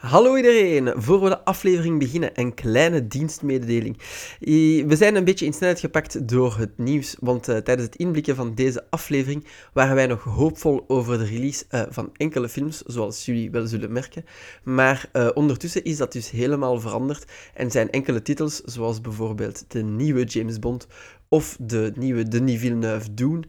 Hallo iedereen, voor we de aflevering beginnen, een kleine dienstmededeling. We zijn een beetje in snelheid gepakt door het nieuws, want uh, tijdens het inblikken van deze aflevering waren wij nog hoopvol over de release uh, van enkele films, zoals jullie wel zullen merken. Maar uh, ondertussen is dat dus helemaal veranderd en zijn enkele titels, zoals bijvoorbeeld de nieuwe James Bond of de nieuwe Denis Villeneuve Dune,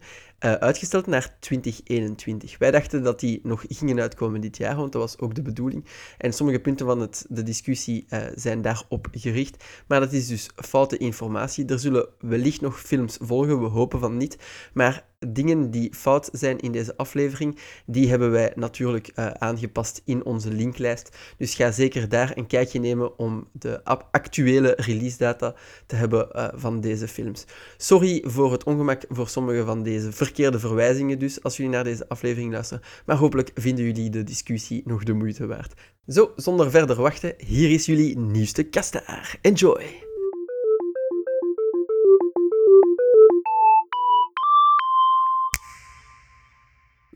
uh, uitgesteld naar 2021. Wij dachten dat die nog gingen uitkomen dit jaar, want dat was ook de bedoeling. En sommige punten van het, de discussie uh, zijn daarop gericht. Maar dat is dus foute informatie. Er zullen wellicht nog films volgen, we hopen van niet. Maar dingen die fout zijn in deze aflevering, die hebben wij natuurlijk uh, aangepast in onze linklijst. Dus ga zeker daar een kijkje nemen om de actuele release data te hebben uh, van deze films. Sorry voor het ongemak voor sommige van deze verkeerde verwijzingen dus, als jullie naar deze aflevering luisteren. Maar hopelijk vinden jullie de discussie nog de moeite waard. Zo, zonder verder wachten, hier is jullie nieuwste kastaar. Enjoy!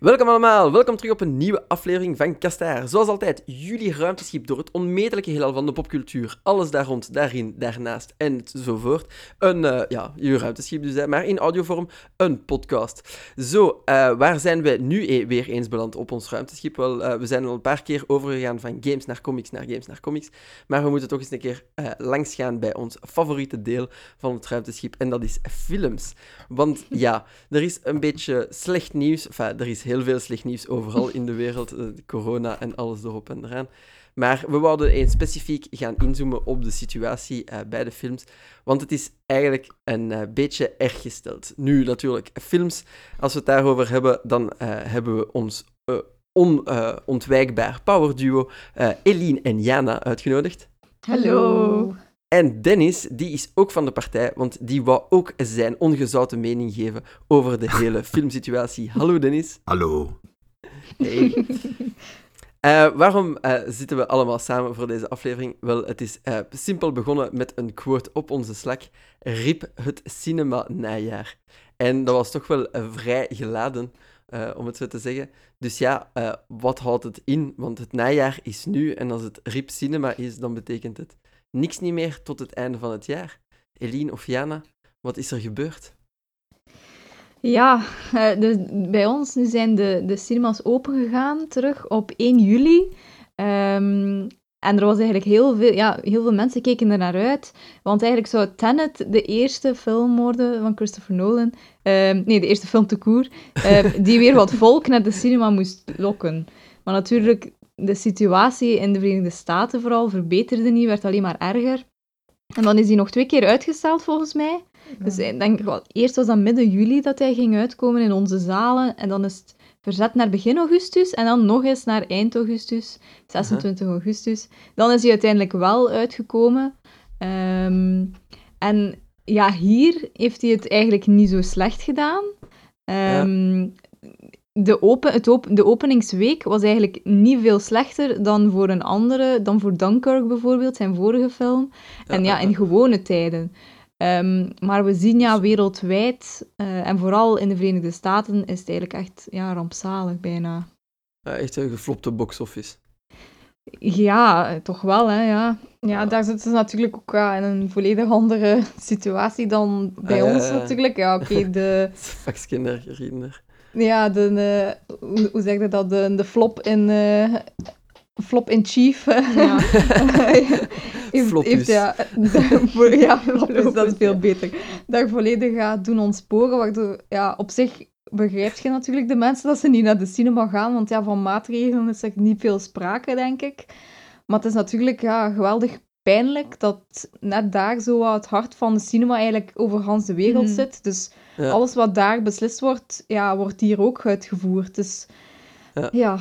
Welkom allemaal, welkom terug op een nieuwe aflevering van Kastaar. Zoals altijd, jullie ruimteschip door het onmetelijke heelal van de popcultuur. Alles daar rond, daarin, daarnaast enzovoort. Een, uh, ja, jullie ruimteschip dus, hè, maar in audiovorm een podcast. Zo, uh, waar zijn we nu e weer eens beland op ons ruimteschip? Wel, uh, we zijn al een paar keer overgegaan van games naar comics, naar games naar comics. Maar we moeten toch eens een keer langs gaan bij ons favoriete deel van het ruimteschip. En dat is films. Want ja, er is een beetje slecht nieuws. Er is heel veel slecht nieuws overal in de wereld. Eh, corona en alles erop en eraan. Maar we wilden eens specifiek gaan inzoomen op de situatie uh, bij de films. Want het is eigenlijk een uh, beetje erg gesteld. Nu natuurlijk, films, als we het daarover hebben, dan hebben we ons onontwijkbaar powerduo Eline en Jana uitgenodigd. Hallo. En Dennis, die is ook van de partij, want die wou ook zijn ongezouten mening geven over de hele filmsituatie. Hallo Dennis. Hallo. Hey. Uh, waarom uh, zitten we allemaal samen voor deze aflevering? Wel, het is uh, simpel begonnen met een quote op onze Slack. Rip het cinema najaar. En dat was toch wel vrij geladen, om het zo te zeggen. Dus ja, wat houdt het in? Want het najaar is nu en als het Rip cinema is, dan betekent het niks niet meer tot het einde van het jaar. Eline of Jana, wat is er gebeurd? Ja, dus bij ons nu zijn de, de cinemas opengegaan terug op 1 juli. Um, en er was eigenlijk heel veel, ja, heel veel mensen keken er naar uit. Want eigenlijk zou Tenet de eerste film worden van Christopher Nolan. Um, nee, de eerste film te koer. Uh, die weer wat volk naar de cinema moest lokken. Maar natuurlijk, de situatie in de Verenigde Staten vooral verbeterde niet, werd alleen maar erger. En dan is hij nog twee keer uitgesteld, volgens mij. Dus ik denk, wel, eerst was dat midden juli dat hij ging uitkomen in onze zalen. En dan is het verzet naar begin augustus. En dan nog eens naar eind augustus, 26 augustus. Dan is hij uiteindelijk wel uitgekomen. Ehm, en ja, hier heeft hij het eigenlijk niet zo slecht gedaan. Um, de, open, het op, de openingsweek was eigenlijk niet veel slechter dan voor een andere, dan voor Dunkirk bijvoorbeeld, zijn vorige film. En ja, in gewone tijden. Um, maar we zien ja, wereldwijd, uh, en vooral in de Verenigde Staten, is het eigenlijk echt ja, rampzalig bijna. Ja, echt een geflopte box-office. Ja, toch wel, hè, ja. Ja, daar zitten ze natuurlijk ook ja, in een volledig andere situatie dan bij uh, ons natuurlijk. Ja, oké, okay, de... Vakskinder, herinner. Ja, de, uh, hoe, hoe zeg je dat? De, de flop in... Uh, flop in chief. Ja. heeft, heeft, ja, de, ja, flopus, dat is veel beter. Daar volledig gaat doen ontsporen, waardoor, ja, op zich begrijp je natuurlijk de mensen dat ze niet naar de cinema gaan, want ja, van maatregelen is er niet veel sprake, denk ik. Maar het is natuurlijk ja, geweldig pijnlijk dat net daar zo het hart van de cinema eigenlijk over de wereld mm. zit. Dus alles wat daar beslist wordt, ja, wordt hier ook uitgevoerd. Dus ja, ja.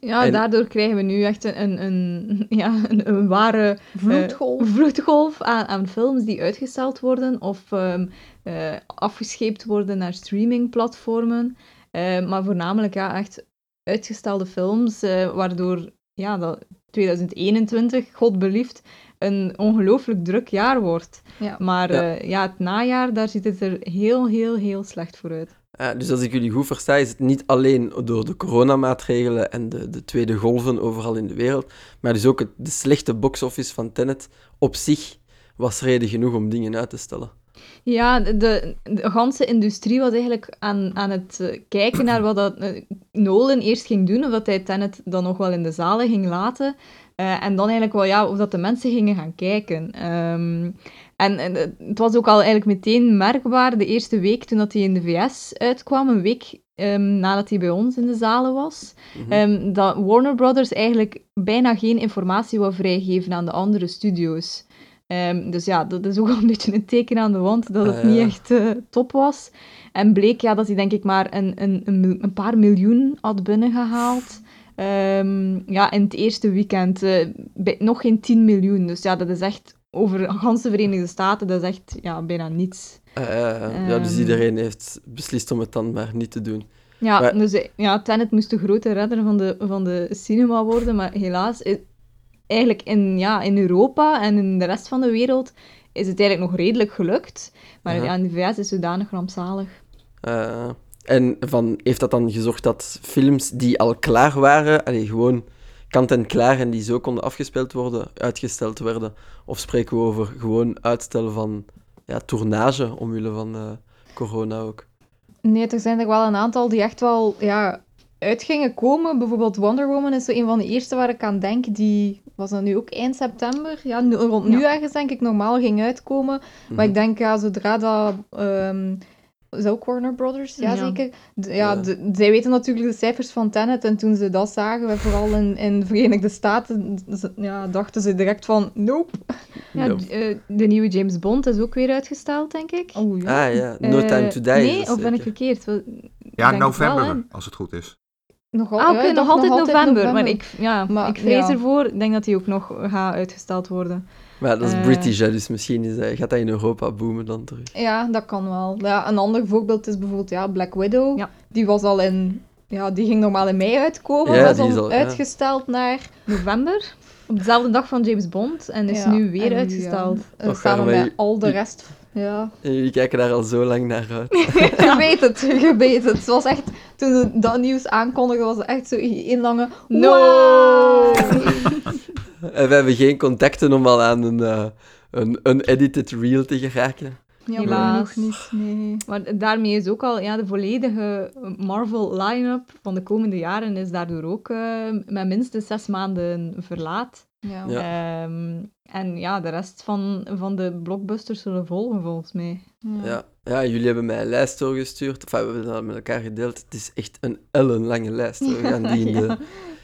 ja daardoor krijgen we nu echt een, een, ja, een, een ware vloedgolf, uh, vloedgolf aan, aan, films die uitgesteld worden of um, uh, afgescheept worden naar streamingplatformen. Uh, maar voornamelijk ja, echt uitgestelde films, waardoor ja, dat 2021, God belieft, een ongelooflijk druk jaar wordt. Ja. Maar ja. Uh, ja. het najaar, daar ziet het er heel, heel, heel slecht voor uit. Uh, dus als ik jullie goed versta, is het niet alleen door de coronamaatregelen en de, de tweede golven overal in de wereld, maar dus ook het, de slechte box-office van Tenet op zich was reden genoeg om dingen uit te stellen. Ja, de, de, de industrie was eigenlijk aan, aan het eh, kijken naar wat dat, uh, Nolan eerst ging doen, of dat hij Tenet dan nog wel in de zalen ging laten. Uh, en dan eigenlijk wel, ja, of dat de mensen gingen gaan kijken. Um, en, en, het was ook al eigenlijk meteen merkbaar de eerste week toen dat hij in de VS uitkwam, een week um, nadat hij bij ons in de zalen was, mm -hmm. um, dat Warner Brothers eigenlijk bijna geen informatie wou vrijgeven aan de andere studio's. Um, dus ja, dat is ook wel een beetje een teken aan de wand dat het uh, niet echt uh, top was. En bleek ja, dat hij denk ik maar een, een, een, een paar miljoen had binnengehaald. Um, ja, in het eerste weekend uh, bij, nog geen 10 miljoen. Dus ja, dat is echt over de Verenigde Staten, dat is echt ja, bijna niets. Um, ja, dus iedereen heeft beslist om het dan maar niet te doen. Ja, maar... dus ja, Tenet moest de grote redder van de, van de cinema worden, maar helaas eigenlijk in, ja, in Europa en in de rest van de wereld is het eigenlijk nog redelijk gelukt. Maar ja in de VS is het zodanig rampzalig. Uh, en van, heeft dat dan gezorgd dat films die al klaar waren, allee, gewoon kant en klaar en die zo konden afgespeeld worden, uitgesteld werden? Of spreken we over gewoon uitstellen van ja, tournage omwille van uh, corona ook? Nee, er zijn er wel een aantal die echt wel ja, uit gingen komen. Bijvoorbeeld Wonder Woman is zo een van de eerste waar ik aan denk. Die was dat nu ook eind september. Ja, nu, rond nu ja. ergens denk ik normaal ging uitkomen. Mm -hmm. Maar ik denk, ja, zodra dat... Um, is ook Warner Brothers? Ja, ja. zeker. De, ja. De, zij weten natuurlijk de cijfers van Tenet. En toen ze dat zagen, vooral in, in de Verenigde Staten, ja, dachten ze direct van, nope. Ja, nope. De, de, nieuwe James Bond is ook weer uitgesteld, denk ik. Oh, ja. Ah ja, No uh, Time to Die. Nee, of ben ik verkeerd? Ja, november, wel, als het goed is. Nog, al, ah, okay, ja, nog, altijd, nog altijd november, november, maar ik, ja, maar, ik vrees ja. ervoor. Ik denk dat die ook nog gaat uitgesteld worden. Maar dat is uh, British, hè, dus misschien is, uh, gaat dat in Europa boomen dan terug. Ja, dat kan wel. Ja, een ander voorbeeld is bijvoorbeeld ja, Black Widow. Ja. Die was al in... Ja, die ging normaal in mei uitkomen, ja, was al, al uitgesteld naar november. Op dezelfde dag van James Bond. En is nu weer uitgesteld. Uh, samen met al de rest... Ja. En jullie kijken daar al zo lang naar uit. je weet het, je weet het. Het was echt, toen dat nieuws aankondigden, was het echt zo een lange no! Wow! en we hebben geen contacten om al aan een, uh, een unedited reel te geraken. Ja, Helaas. niet, nee. Maar daarmee is ook al ja, de volledige Marvel line-up van de komende jaren is daardoor ook uh, met minstens zes maanden verlaat. Ja. ja. Um, en ja, de rest van, van de blockbusters zullen volgen, volgens mij. Ja. ja. Ja, jullie hebben mij een lijst doorgestuurd. Enfin, we hebben dat met elkaar gedeeld. Het is echt een ellenlange lijst. We gaan die in de,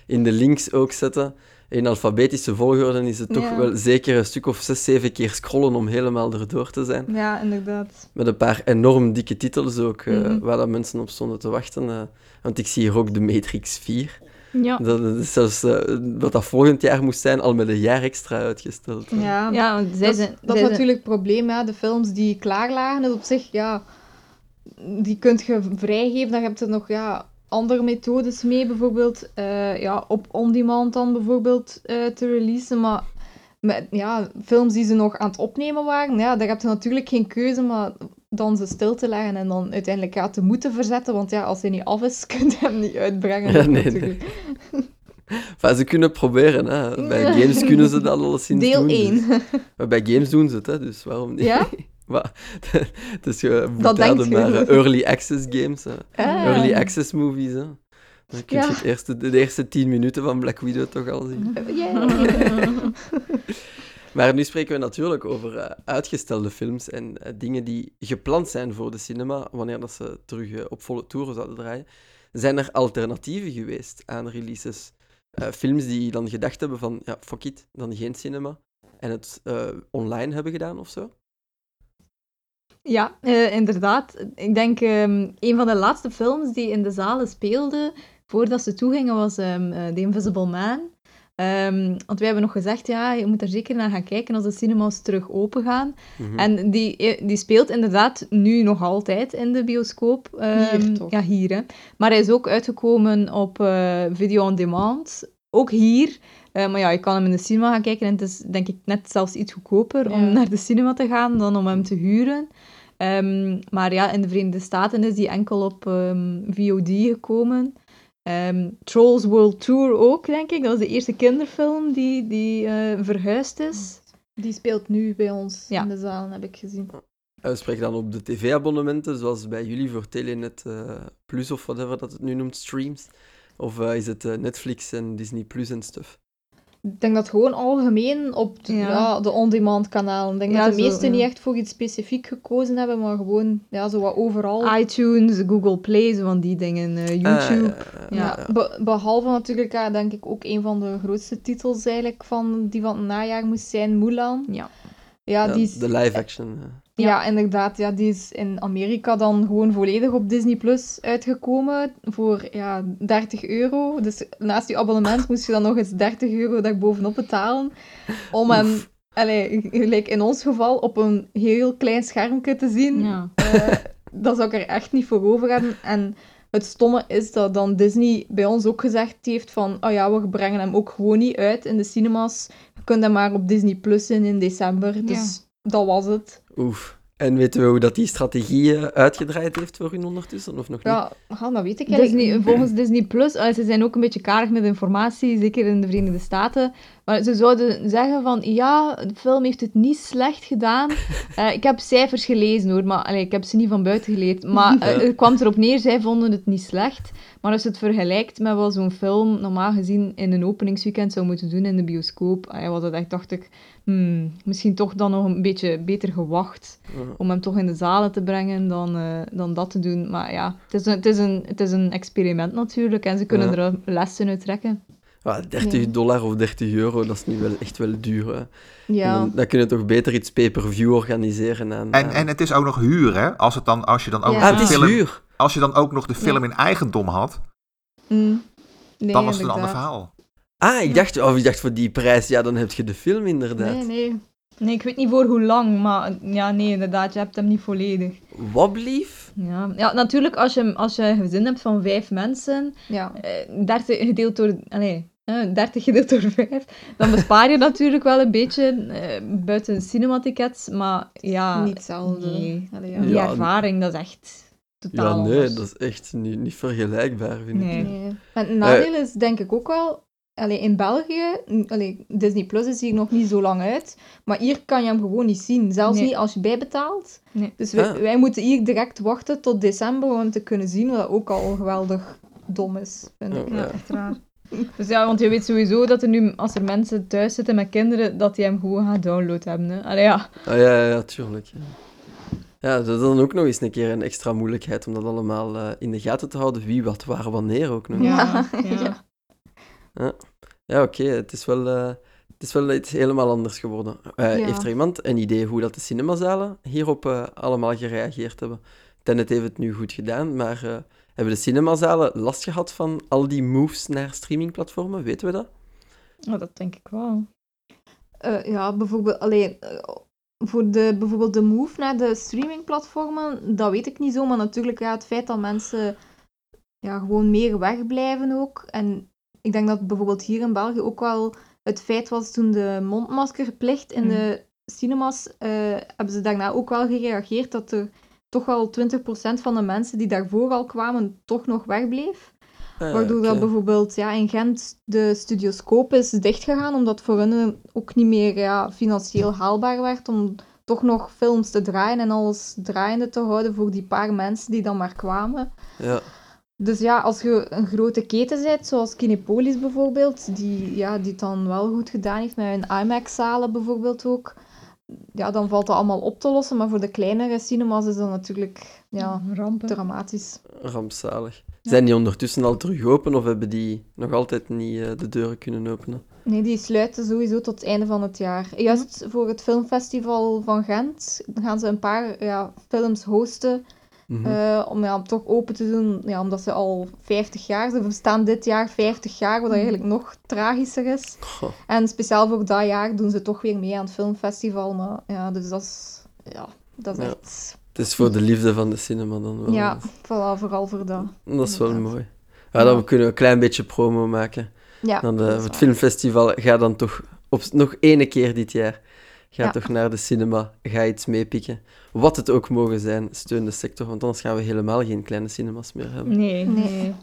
in de links ook zetten. In alfabetische volgorde is het toch ja. wel zeker een stuk of zes, zeven keer scrollen om helemaal erdoor te zijn. Ja, inderdaad. Met een paar enorm dikke titels ook, mm -hmm. uh, waar dat mensen op stonden te wachten. Uh, want ik zie hier ook de Matrix 4. Ja. Dat is zelfs uh, wat dat volgend jaar moest zijn, al met een jaar extra uitgesteld. Ja, ja want zij dat, zijn, dat is natuurlijk het probleem. Ja. De films die klaar lagen, is op zich, ja, die kun je vrijgeven. Dan heb je nog ja, andere methodes mee, bijvoorbeeld uh, ja, op on-demand dan bijvoorbeeld uh, te releasen. Maar met ja, films die ze nog aan het opnemen waren, ja, daar heb je natuurlijk geen keuze, maar dan ze stil te leggen en dan uiteindelijk ja, te moeten verzetten. Want ja, als hij niet af is, kun je hem niet uitbrengen. Ja, nee, nee. Enfin, ze kunnen proberen. Hè. Bij games kunnen ze dat alleszins Deel doen. Deel 1. Dus. Maar bij games doen ze het, hè, dus waarom niet? Ja? Maar, het is dat maar uh, early access games. Ah. Early access movies. Hè. Dan kun je ja. het eerste, de eerste tien minuten van Black Widow toch al zien. Yeah. Maar nu spreken we natuurlijk over uh, uitgestelde films en uh, dingen die gepland zijn voor de cinema, wanneer dat ze terug uh, op volle toeren zouden draaien. Zijn er alternatieven geweest aan releases? films die dan gedacht hebben van, ja, fuck it, dan geen cinema. En het online hebben gedaan of zo? Ja, inderdaad. Ik denk um, een van de laatste films die in de zalen speelde, voordat ze toegingen, was um, The Invisible Man. Um, want wij hebben nog gezegd, ja, je moet er zeker naar gaan kijken als de cinemas terug open gaan. Mm -hmm. En die, eh, die speelt inderdaad nu nog altijd in de bioscoop. Um, hier, toch? Ja, hier. Hè. Maar hij is ook uitgekomen op uh, video on demand. Ook hier. Uh, maar ja, je kan hem in de cinema gaan kijken en het is denk ik net zelfs iets goedkoper ja. om naar de cinema te gaan dan om hem te huren. Ehm, maar ja, in de Verenigde Staten is die enkel op um, VOD gekomen. Um, Trolls World Tour ook, denk ik. Dat was de eerste kinderfilm die, die uh, verhuisd is. Die speelt nu bij ons in de zaal, heb ik gezien. We spreken dan op de tv-abonnementen, zoals bij jullie voor Telenet uh, Plus of whatever dat het nu noemt, streams. Of uh, is het Netflix en Disney Plus en stuff? Ik denk dat gewoon algemeen op de, ja. de on-demand kanalen. Ik denk dat de meesten niet echt voor iets specifiek gekozen hebben, maar gewoon ja, zo wat overal. iTunes, Google Play, zo van die dingen, uh, YouTube. ja, behalve natuurlijk, denk ik, ook een van de grootste titels eigenlijk van, die van het najaar moest zijn, Mulan. Ja. Ja, die is, de live action. Ja. inderdaad. Ja, die is in Amerika dan gewoon volledig op Disney Plus uitgekomen voor ja, 30 euro. Dus naast je abonnement moest je dan nog eens 30 euro daar bovenop betalen. Om hem, allee, gelijk in ons geval, op een heel klein schermpje te zien. Ja. Uh, dat zou ik er echt niet voor over hebben. En het stomme is dat dan Disney bij ons ook gezegd heeft van oh ja, we brengen hem ook gewoon niet uit in de cinemas. Je kunt hem maar op Disney Plus in in december. Dus dat was het. Oef. En weten we hoe dat die strategie eh, uitgedraaid heeft voor u ondertussen, of nog niet? Ja, dat weet ik eigenlijk Disney, Volgens Disney Plus, ze zijn ook een beetje karig met informatie, zeker in de Verenigde Staten. Maar ze zouden zeggen van, ja, de film heeft het niet slecht gedaan. Uh, ik heb cijfers gelezen hoor, maar allee, ik heb ze niet van buiten geleerd. Maar uh, het kwam erop neer, zij vonden het niet slecht. Maar als je het vergelijkt met wat zo'n film normaal gezien in een openingsweekend zou moeten doen in de bioscoop, allee, was dat echt, dacht ik, hmm, misschien toch dan nog een beetje beter gewacht om hem toch in de zalen te brengen dan, uh, dan dat te doen. Maar ja, het is een, het is een, het is een experiment natuurlijk en ze kunnen er lessen uit trekken. Ja, 30 dollar of 30 euro, dat is nu wel echt wel duur. Hè. Ja. Dan, dan kun je toch beter iets pay-per-view organiseren. En, en, en het is ook nog huur, hè? Als, het dan, als je dan ook ja. ah, het is film, huur. Als je dan ook nog de film in eigendom had, mm. nee, dan was het een ander verhaal. Ah, ik dacht, of ik dacht voor die prijs, ja, dan heb je de film inderdaad. Nee, nee. Nee, ik weet niet voor hoe lang, maar ja, nee, inderdaad, je hebt hem niet volledig. Wat blief? Ja, ja natuurlijk, als je, als je een gezin hebt van vijf mensen, ja. eh, 30 gedeeld door... Nee, 30 gedeeld door 5, dan bespaar je natuurlijk wel een beetje uh, buiten cinematickets, maar ja... Niet hetzelfde. Nee. Allee, ja. Die ervaring, dat is echt totaal Ja, nee, dat is echt niet, niet vergelijkbaar, vind nee. ik. Nee. En het nadeel is denk ik ook wel... Allee, in België, allee, Disney Plus is hier nog niet zo lang uit, maar hier kan je hem gewoon niet zien. Zelfs Nee. niet als je bijbetaalt. Nee. Dus wij, Ah. wij moeten hier direct wachten tot december om hem te kunnen zien, wat ook al geweldig dom is, vind ik. Ja, ja. echt raar. Dus ja, want je weet sowieso dat er nu, als er mensen thuis zitten met kinderen, dat die hem gewoon gaan downloaden hebben. Hè. Allee, ja. Ah, ja, ja, ja, tuurlijk. Ja. ja, dat is dan ook nog eens een keer een extra moeilijkheid om dat allemaal eh, in de gaten te houden. Wie, wat, waar, wanneer ook nog. Ja, Ja. ja. Ja, oké, het is wel... eh, het is wel iets helemaal anders geworden. Eh, Ja. Heeft er iemand een idee hoe dat de cinemazalen hierop allemaal gereageerd hebben? Tenet heeft het nu goed gedaan, maar eh, hebben de cinemazalen last gehad van al die moves naar streamingplatformen? Weten we dat? Oh, dat denk ik wel. Eh, ja, bijvoorbeeld, alleen voor de, bijvoorbeeld de move naar de streamingplatformen, dat weet ik niet zo, maar natuurlijk ja, het feit dat mensen ja, gewoon meer wegblijven ook. En ik denk dat bijvoorbeeld hier in België ook wel het feit was toen de mondmaskerplicht in Mm. de cinemas, eh, hebben ze daarna ook wel gereageerd dat er toch wel 20% van de mensen die daarvoor al kwamen, toch nog wegbleef. Ah, Waardoor dat bijvoorbeeld ja, in Gent de studioscoop is dichtgegaan, omdat voor hen ook niet meer ja, financieel haalbaar werd om toch nog films te draaien en alles draaiende te houden voor die paar mensen die dan maar kwamen. Ja. Dus ja, als je een grote keten bent, zoals Kinepolis bijvoorbeeld, die, ja, die het dan wel goed gedaan heeft met hun IMAX-zalen bijvoorbeeld ook, ja, dan valt dat allemaal op te lossen. Maar voor de kleinere cinemas is dat natuurlijk ja, Rampen. dramatisch. Rampzalig. Zijn die ondertussen al terug open of hebben die nog altijd niet eh, de deuren kunnen openen? Nee, die sluiten sowieso tot het einde van het jaar. Juist voor het filmfestival van Gent gaan ze een paar ja, films hosten. Mhm. eh, om ja, toch open te doen, ja, omdat ze al 50 jaar, ze bestaan dit jaar 50 jaar, wat eigenlijk nog tragischer is. Goh. En speciaal voor dat jaar doen ze toch weer mee aan het filmfestival. Maar ja, dus dat is, ja, dat is Ja. echt... Het is voor de liefde van de cinema dan wel. Ja, voilà, vooral voor dat. Dat is wel inderdaad. mooi. Ja, dan kunnen we een klein beetje promo maken. Ja, Dan de, is het filmfestival gaat dan toch op, nog ene keer dit jaar Ga Ja. toch naar de cinema, ga iets meepikken. Wat het ook mogen zijn, steun de sector, want anders gaan we helemaal geen kleine cinemas meer hebben. Nee, Nee.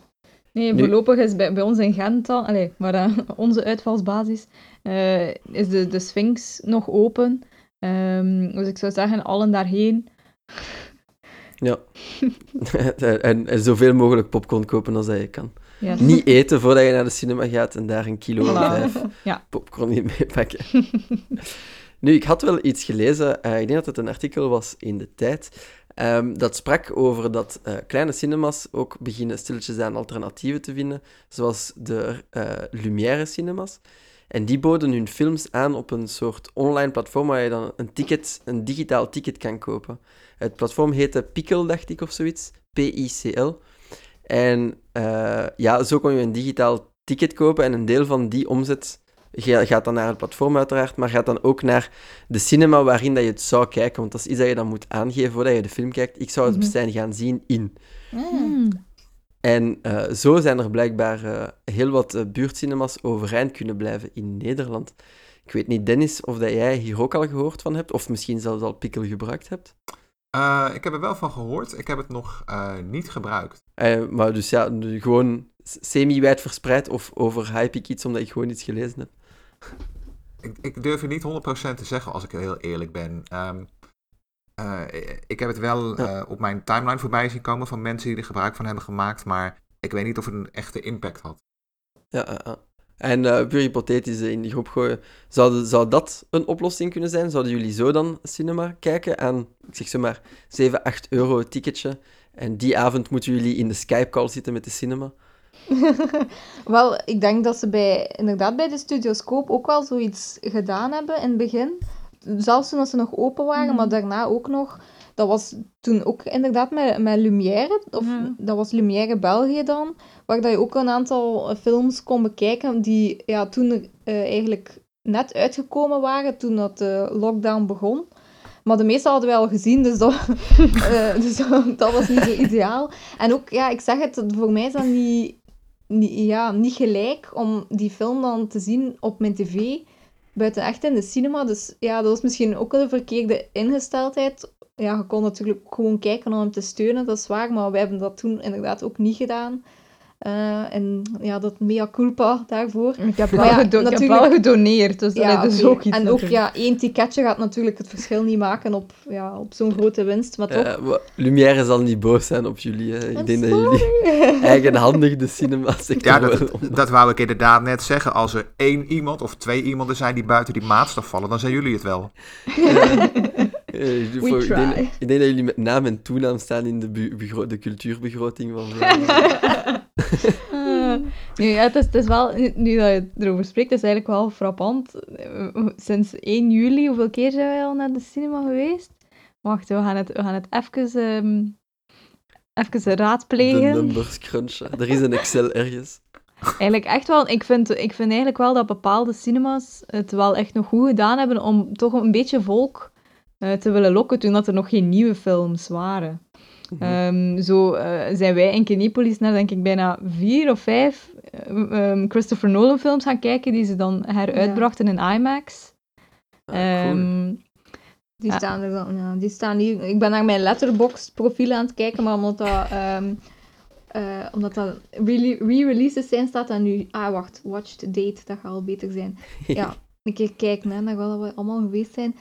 nee. Voorlopig is bij, bij ons in Gent al, allee, maar eh, onze uitvalsbasis, eh, is de, de Sphinx nog open. Ehm, dus ik zou zeggen, allen daarheen. Ja. en, en zoveel mogelijk popcorn kopen als dat je kan. Niet eten voordat je naar de cinema gaat en daar een kilo of vijf Ja. popcorn in meepakken. Nu, ik had wel iets gelezen, eh, ik denk dat het een artikel was in de tijd, ehm, dat sprak over dat eh, kleine cinemas ook beginnen stilletjes aan alternatieven te vinden, zoals de eh Lumière cinemas. En die boden hun films aan op een soort online platform waar je dan een ticket, een digitaal ticket kan kopen. Het platform heette Pickle, dacht ik, of zoiets. P-I-C-L. En ja, zo kon je een digitaal ticket kopen en een deel van die omzet ga- gaat dan naar het platform uiteraard, maar gaat dan ook naar de cinema waarin dat je het zou kijken. Want dat is iets dat je dan moet aangeven voordat je de film kijkt. Ik zou het Mhm. zijn gaan zien in. Hmm. En eh, zo zijn er blijkbaar eh, heel wat eh, buurtcinemas overeind kunnen blijven in Nederland. Ik weet niet, Dennis, of dat jij hier ook al gehoord van hebt, of misschien zelfs al Pikkel gebruikt hebt. Eh, ik heb er wel van gehoord. Ik heb het nog eh, niet gebruikt. Eh, maar dus ja, gewoon semi-wijd verspreid, of overhype ik iets omdat ik gewoon iets gelezen heb. Ik, ik durf je niet 100% te zeggen als ik heel eerlijk ben. Ehm, eh, ik heb het wel Ja. eh, op mijn timeline voorbij zien komen van mensen die er gebruik van hebben gemaakt. Maar ik weet niet of het een echte impact had. Ja. En eh, puur hypothetisch in die groep gooien. Zou, zou dat een oplossing kunnen zijn? Zouden jullie zo dan cinema kijken aan, ik zeg zo maar, 7, 8 euro ticketje? En die avond moeten jullie in de Skype-call zitten met de cinema? Wel, ik denk dat ze bij, inderdaad bij de Studioscoop ook wel zoiets gedaan hebben in het begin. Zelfs toen ze nog open waren, Mhm. maar daarna ook nog. Dat was toen ook inderdaad met, met Lumière, of Ja. dat was Lumière België dan, waar dat je ook een aantal films kon bekijken die ja, toen er, eh, eigenlijk net uitgekomen waren, toen dat de lockdown begon. Maar de meeste hadden we al gezien, dus dat, eh, dus dat was niet zo ideaal. En ook, ja, ik zeg het, voor mij is dat niet, niet, ja, niet gelijk om die film dan te zien op mijn tv, buiten echt in de cinema. Dus ja, dat was misschien ook een verkeerde ingesteldheid. Ja, je kon natuurlijk gewoon kijken om hem te steunen, dat is waar, maar wij hebben dat toen inderdaad ook niet gedaan. Eh, en ja, dat mea culpa daarvoor. Ik heb Maar wel, ja, gedo- ik heb natuurlijk- wel gedoneerd, dus Ja, dat is ook iets En ook, natuurlijk. ja, één ticketje gaat natuurlijk het verschil niet maken op, ja, op zo'n grote winst, maar toch. Eh, Lumière zal niet boos zijn op jullie. hè. Ik I'm denk dat jullie eigenhandig de cinema-sector Ja, dat, dat wou ik inderdaad net zeggen. Als er één iemand of twee iemanden zijn die buiten die maatstaf vallen, dan zijn jullie het wel. Eh, We voor- ik, denk, try. ik denk dat jullie met naam en toenaam staan in de, de cultuurbegroting van Vlaanderen. Ah. nu, ja, het, is, het is wel, nu- dat je erover spreekt, is het eigenlijk wel frappant. Eh, Sinds 1 juli, hoeveel keer zijn wij al naar de cinema geweest? Wacht, we gaan het, we gaan het even, ehm even de raadplegen. numbers crunchen. Er is een Excel ergens. Eigenlijk echt wel, ik vind, ik vind eigenlijk wel dat bepaalde cinemas het wel echt nog goed gedaan hebben om toch een beetje volk eh, te willen lokken toen dat er nog geen nieuwe films waren. Mhm. Ehm, zo eh, zijn wij in Kinepolis naar denk ik bijna vier of vijf eh, ehm, Christopher Nolan films gaan kijken die ze dan heruitbrachten in IMAX. Ah, cool. Ehm, Die Ja. staan er dan, ja, die staan hier. Ik ben naar mijn letterbox profiel aan het kijken, maar omdat dat, ehm, eh, omdat dat re-releases zijn, staat dat nu. Ah, wacht, watched date, dat gaat al beter zijn. Ja, een keer kijken, hè, naar wat we allemaal geweest zijn.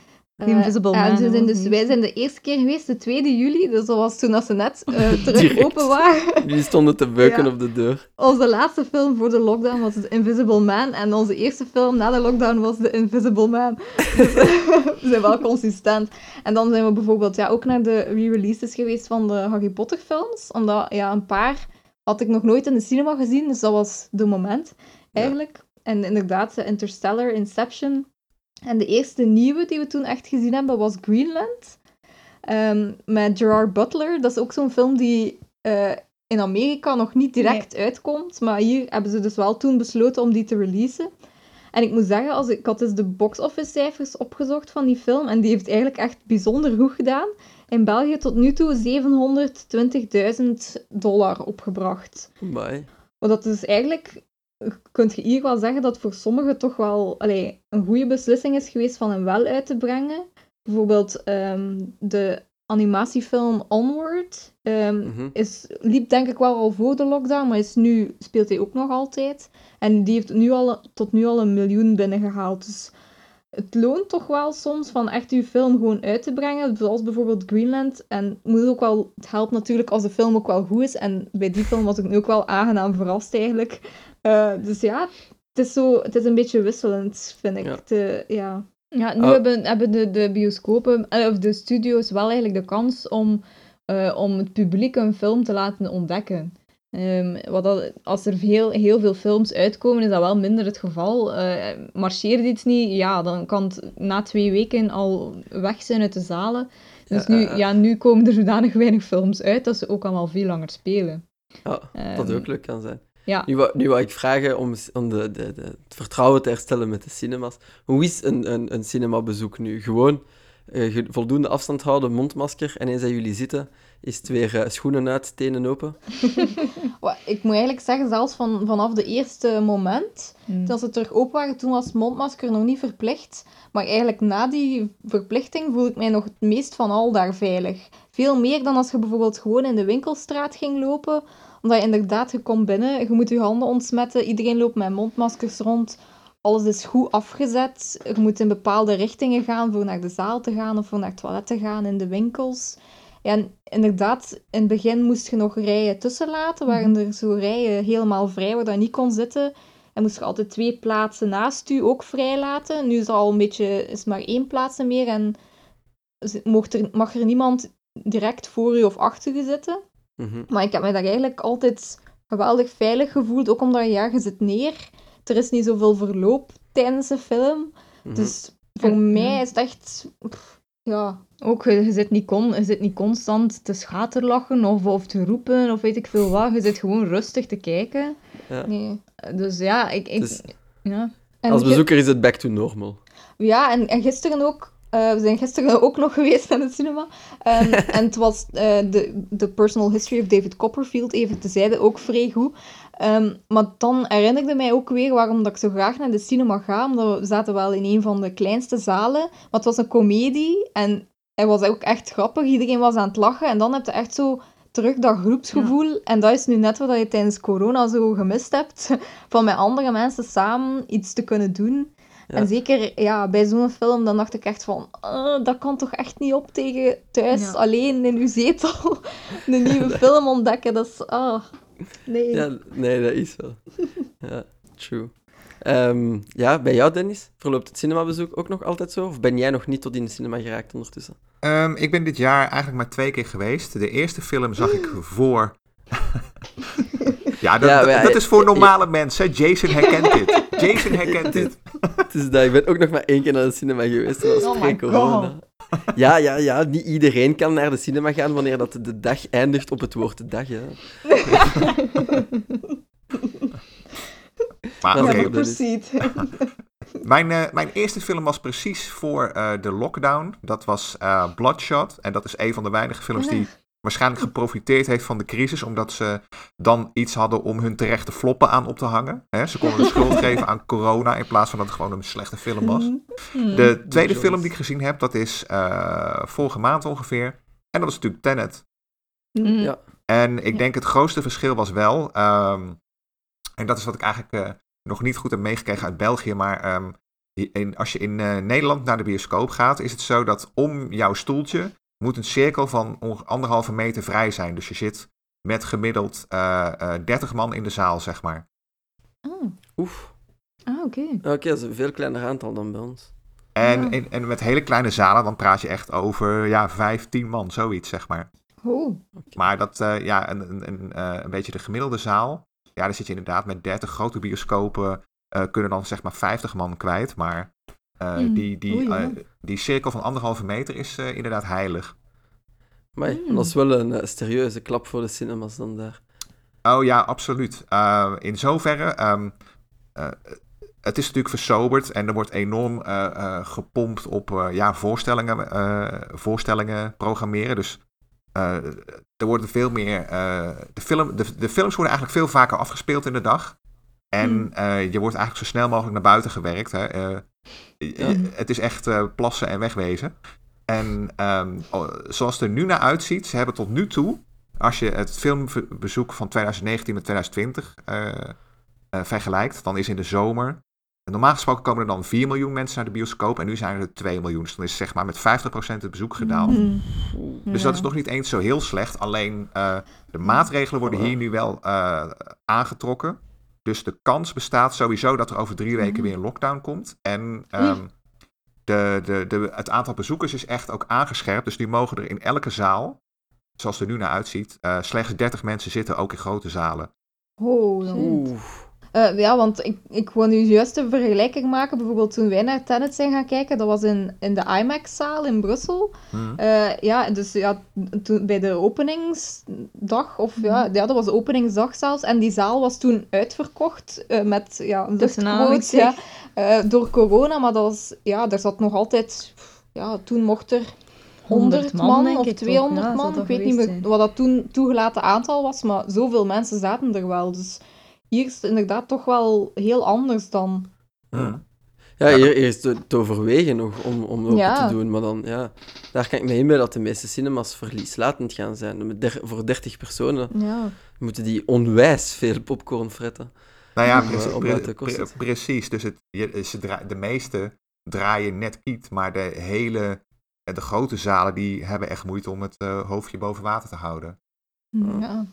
The Eh, Invisible Man, ze zijn dus, wij zijn de eerste keer geweest, de 2 juli, dus dat was toen dat ze net eh, terug open waren. Jullie stonden te beuken Ja. op de deur. Onze laatste film voor de lockdown was The Invisible Man. En onze eerste film na de lockdown was The Invisible Man. Dus we zijn wel consistent. En dan zijn we bijvoorbeeld ja, ook naar de re-releases geweest van de Harry Potter films. Omdat ja, een paar had ik nog nooit in de cinema gezien. Dus dat was de moment, eigenlijk. En inderdaad, eh, Interstellar, Inception. En de eerste nieuwe die we toen echt gezien hebben was Greenland. Ehm, met Gerard Butler. Dat is ook zo'n film die eh, in Amerika nog niet direct uitkomt. Maar hier hebben ze dus wel toen besloten om die te releasen. En ik moet zeggen, als ik, ik had dus de box-office cijfers opgezocht van die film. En die heeft eigenlijk echt bijzonder goed gedaan. In België tot nu toe 720.000 dollar opgebracht. Amai. Wat dat dus eigenlijk kun je hier wel zeggen dat voor sommigen toch wel allee, een goede beslissing is geweest van hem wel uit te brengen. Bijvoorbeeld ehm, de animatiefilm Onward Mhm. is, liep denk ik wel al voor de lockdown, maar is nu, speelt hij ook nog altijd. En die heeft nu al, tot nu al een miljoen binnengehaald. Dus het loont toch wel soms van echt je film gewoon uit te brengen, zoals bijvoorbeeld Greenland. En moet ook wel, het helpt natuurlijk als de film ook wel goed is. En bij die film was ik nu ook wel aangenaam verrast eigenlijk. Eh, dus ja, het is, zo, het is een beetje wisselend, vind ik. Ja. De, ja. Ja, nu Oh. hebben, hebben de, de bioscopen, eh, of de studio's wel eigenlijk de kans om, eh, om het publiek een film te laten ontdekken. Ehm, wat dat, als er heel, heel veel films uitkomen, is dat wel minder het geval. Eh marcheert iets niet, ja, dan kan het na twee weken al weg zijn uit de zalen. Dus Ja, nu, ja, nu komen er zodanig weinig films uit dat ze ook allemaal veel langer spelen. Ja, dat Ehm, ook leuk kan zijn. Ja. Nu, wou, nu wou ik vragen om, om de, de, de, het vertrouwen te herstellen met de cinemas. Hoe is een, een, een cinemabezoek nu? Gewoon eh, voldoende afstand houden, mondmasker en eens dat jullie zitten, is het weer eh, schoenen uit, tenen open. Ik moet eigenlijk zeggen, zelfs van, vanaf de eerste moment, Mm. dat ze terug open waren, toen was mondmasker nog niet verplicht. Maar eigenlijk na die verplichting voel ik mij nog het meest van al daar veilig. Veel meer dan als je bijvoorbeeld gewoon in de winkelstraat ging lopen. Omdat je inderdaad, je komt binnen, je moet je handen ontsmetten, iedereen loopt met mondmaskers rond. Alles is goed afgezet. Je moet in bepaalde richtingen gaan voor naar de zaal te gaan of voor naar het toilet te gaan in de winkels. Ja, en inderdaad, in het begin moest je nog rijen tussenlaten. Waren er zo rijen helemaal vrij waar je niet kon zitten. En moest je altijd twee plaatsen naast u ook vrij laten. Nu is er al een beetje, is maar één plaats meer. En mocht er, mag er niemand direct voor u of achter u zitten. Mhm. Maar ik heb me daar eigenlijk altijd geweldig veilig gevoeld. Ook omdat ja, je zit neer. Er is niet zoveel verloop tijdens de film. Mhm. Dus voor En- mij is het echt... pff, Ja, Ook, je, je, zit niet con, je zit niet constant te schaterlachen of, of te roepen of weet ik veel wat. Je zit gewoon rustig te kijken. Ja. nee. Dus ja, ik... ik Dus ja. En als bezoeker is het back to normal. Ja, en, en gisteren ook. Eh, we zijn gisteren ook nog geweest naar het cinema. En, en het was eh, de, de personal history of David Copperfield, even tezijde, ook vrij goed. Ehm, maar dan herinnerde mij ook weer waarom dat ik zo graag naar de cinema ga. Omdat we zaten wel in een van de kleinste zalen. Maar het was een komedie en hij was ook echt grappig. Iedereen was aan het lachen. En dan heb je echt zo terug dat groepsgevoel. En dat is nu net wat je tijdens corona zo gemist hebt. Van met andere mensen samen iets te kunnen doen. Ja. En zeker ja, bij zo'n film, dan dacht ik echt van, "Ah, dat kan toch echt niet op tegen thuis Ja. alleen in uw zetel een nieuwe film ontdekken. Dat is, ah, nee. Ja, nee, dat is wel. Ja, true. Ehm, ja, bij jou, Dennis, verloopt het cinemabezoek ook nog altijd zo? Of ben jij nog niet tot in de cinema geraakt ondertussen? Ehm, ik ben dit jaar eigenlijk maar twee keer geweest. De eerste film zag ik voor. ja, dat, Ja, dat- dat is voor normale mensen. Jason herkent dit. Jason herkent dit. Het is dat, ik ben ook nog maar één keer naar de cinema geweest, dat was Oh my pre-corona. Ja, ja, ja, niet iedereen kan naar de cinema gaan wanneer dat de dag eindigt op het woord de dag. Ja. Maar Ja, mijn, eh, mijn eerste film was precies voor eh, de lockdown. Dat was eh, Bloodshot. En dat is een van de weinige films die waarschijnlijk geprofiteerd heeft van de crisis. Omdat ze dan iets hadden om hun terechte floppen aan op te hangen. Hè, ze konden de schuld geven aan corona in plaats van dat het gewoon een slechte film was. Mhm. De tweede film die ik gezien heb, dat is eh, vorige maand ongeveer. En dat is natuurlijk Tenet. Mm. Ja. En ik denk het grootste verschil was wel, ehm, en dat is wat ik eigenlijk eh, nog niet goed heb meegekregen uit België, maar ehm, in, als je in eh, Nederland naar de bioscoop gaat, is het zo dat om jouw stoeltje moet een cirkel van anderhalve meter vrij zijn. Dus je zit met gemiddeld eh, eh, 30 man in de zaal, zeg maar. Ah, Oef. ah oké. Oké, dat is een veel kleiner aantal dan bij ons. En, Ja. en, en met hele kleine zalen, dan praat je echt over ja, 15 man, zoiets, zeg maar. Oh. Maar dat, eh, ja, een, een, een, eh, een beetje de gemiddelde zaal. Ja, daar zit je inderdaad met 30 grote bioscopen. eh, kunnen dan zeg maar 50 man kwijt. Maar eh, Mm. die, die, Oei, eh, die cirkel van anderhalve meter is eh, inderdaad heilig. Maar Mm. dat is wel een eh, serieuze klap voor de cinemas dan daar. Oh ja, absoluut. Eh, in zoverre. ehm, eh, het is natuurlijk versoberd en er wordt enorm eh, eh, gepompt op eh, ja, voorstellingen, eh, voorstellingen programmeren. Dus eh, er worden veel meer. eh, de, film, de, de films worden eigenlijk veel vaker afgespeeld in de dag. En eh, je wordt eigenlijk zo snel mogelijk naar buiten gewerkt. Hè. Eh, Ja. Het is echt eh, plassen en wegwezen. En ehm, oh, zoals het er nu naar uitziet, ze hebben tot nu toe, als je het filmbezoek van 2019 met 2020 eh, vergelijkt, dan is in de zomer. Normaal gesproken komen er dan 4 miljoen mensen naar de bioscoop en nu zijn er 2 miljoen. Dus dan is zeg maar met 50% het bezoek gedaald. Hmm. Dus dat is nog niet eens zo heel slecht. Alleen de maatregelen worden hier nu wel aangetrokken. Dus de kans bestaat sowieso dat er over drie weken weer een lockdown komt. En ehm, de, de, de, het aantal bezoekers is echt ook aangescherpt. Dus nu mogen er in elke zaal, zoals het er nu naar uitziet, eh, slechts 30 mensen zitten, ook in grote zalen. Oh, dan. Oeh. Eh, ja, want ik, ik wil nu juist een vergelijking maken. Bijvoorbeeld toen wij naar Tenet zijn gaan kijken, dat was in, in de IMAX-zaal in Brussel. Hm. Eh, ja, dus ja, toen, bij de openingsdag, of ja, ja, dat was de openingsdag zelfs. En die zaal was toen uitverkocht eh, met ja, luchtquotes, ja, eh, door corona. Maar dat was, ja, daar zat nog altijd, ja, toen mocht er 100 man, of ik toch? 200 Ja, zal man. Ik weet niet meer zijn. wat dat toen toegelaten aantal was, maar zoveel mensen zaten er wel. Dus hier is het inderdaad toch wel heel anders dan. Ja, Ja, hier, hier is het te overwegen nog om, om open Ja. te doen. Maar dan, ja, daar kan ik me inbeelden dat de meeste cinemas verlieslatend gaan zijn. Met der- voor 30 personen Ja. moeten die onwijs veel popcorn fretten. Nou ja, eh, om pre- pre- precies. Dus het, je, ze dra- de meeste draaien net kiet, maar de hele, eh, de grote zalen die hebben echt moeite om het eh, hoofdje boven water te houden. Ja.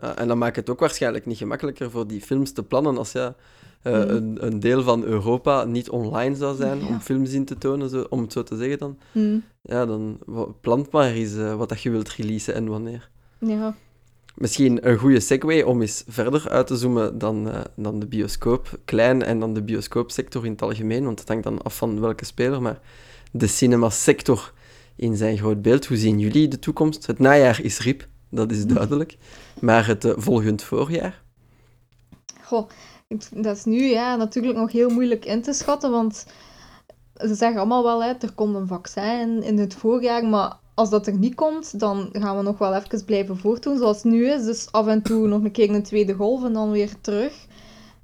Ja, en dan maakt het ook waarschijnlijk niet gemakkelijker voor die films te plannen als ja, eh, Mhm. een, een deel van Europa niet online zou zijn om films in te tonen, zo, om het zo te zeggen dan. Hm. Ja, dan plant maar eens eh, wat dat je wilt releasen en wanneer. ja. Misschien een goede segue om eens verder uit te zoomen dan, eh, dan de bioscoop. Klein en dan de bioscoopsector in het algemeen, want het hangt dan af van welke speler. Maar de cinemasector in zijn groot beeld. Hoe zien jullie de toekomst? Het najaar is rip, dat is duidelijk. Maar het eh, volgend voorjaar? Goh, dat is nu ja, natuurlijk nog heel moeilijk in te schatten, want ze zeggen allemaal wel, hè, er komt een vaccin in, het voorjaar, maar als dat er niet komt, dan gaan we nog wel even blijven voortdoen zoals het nu is. Dus af en toe nog een keer een tweede golf en dan weer terug.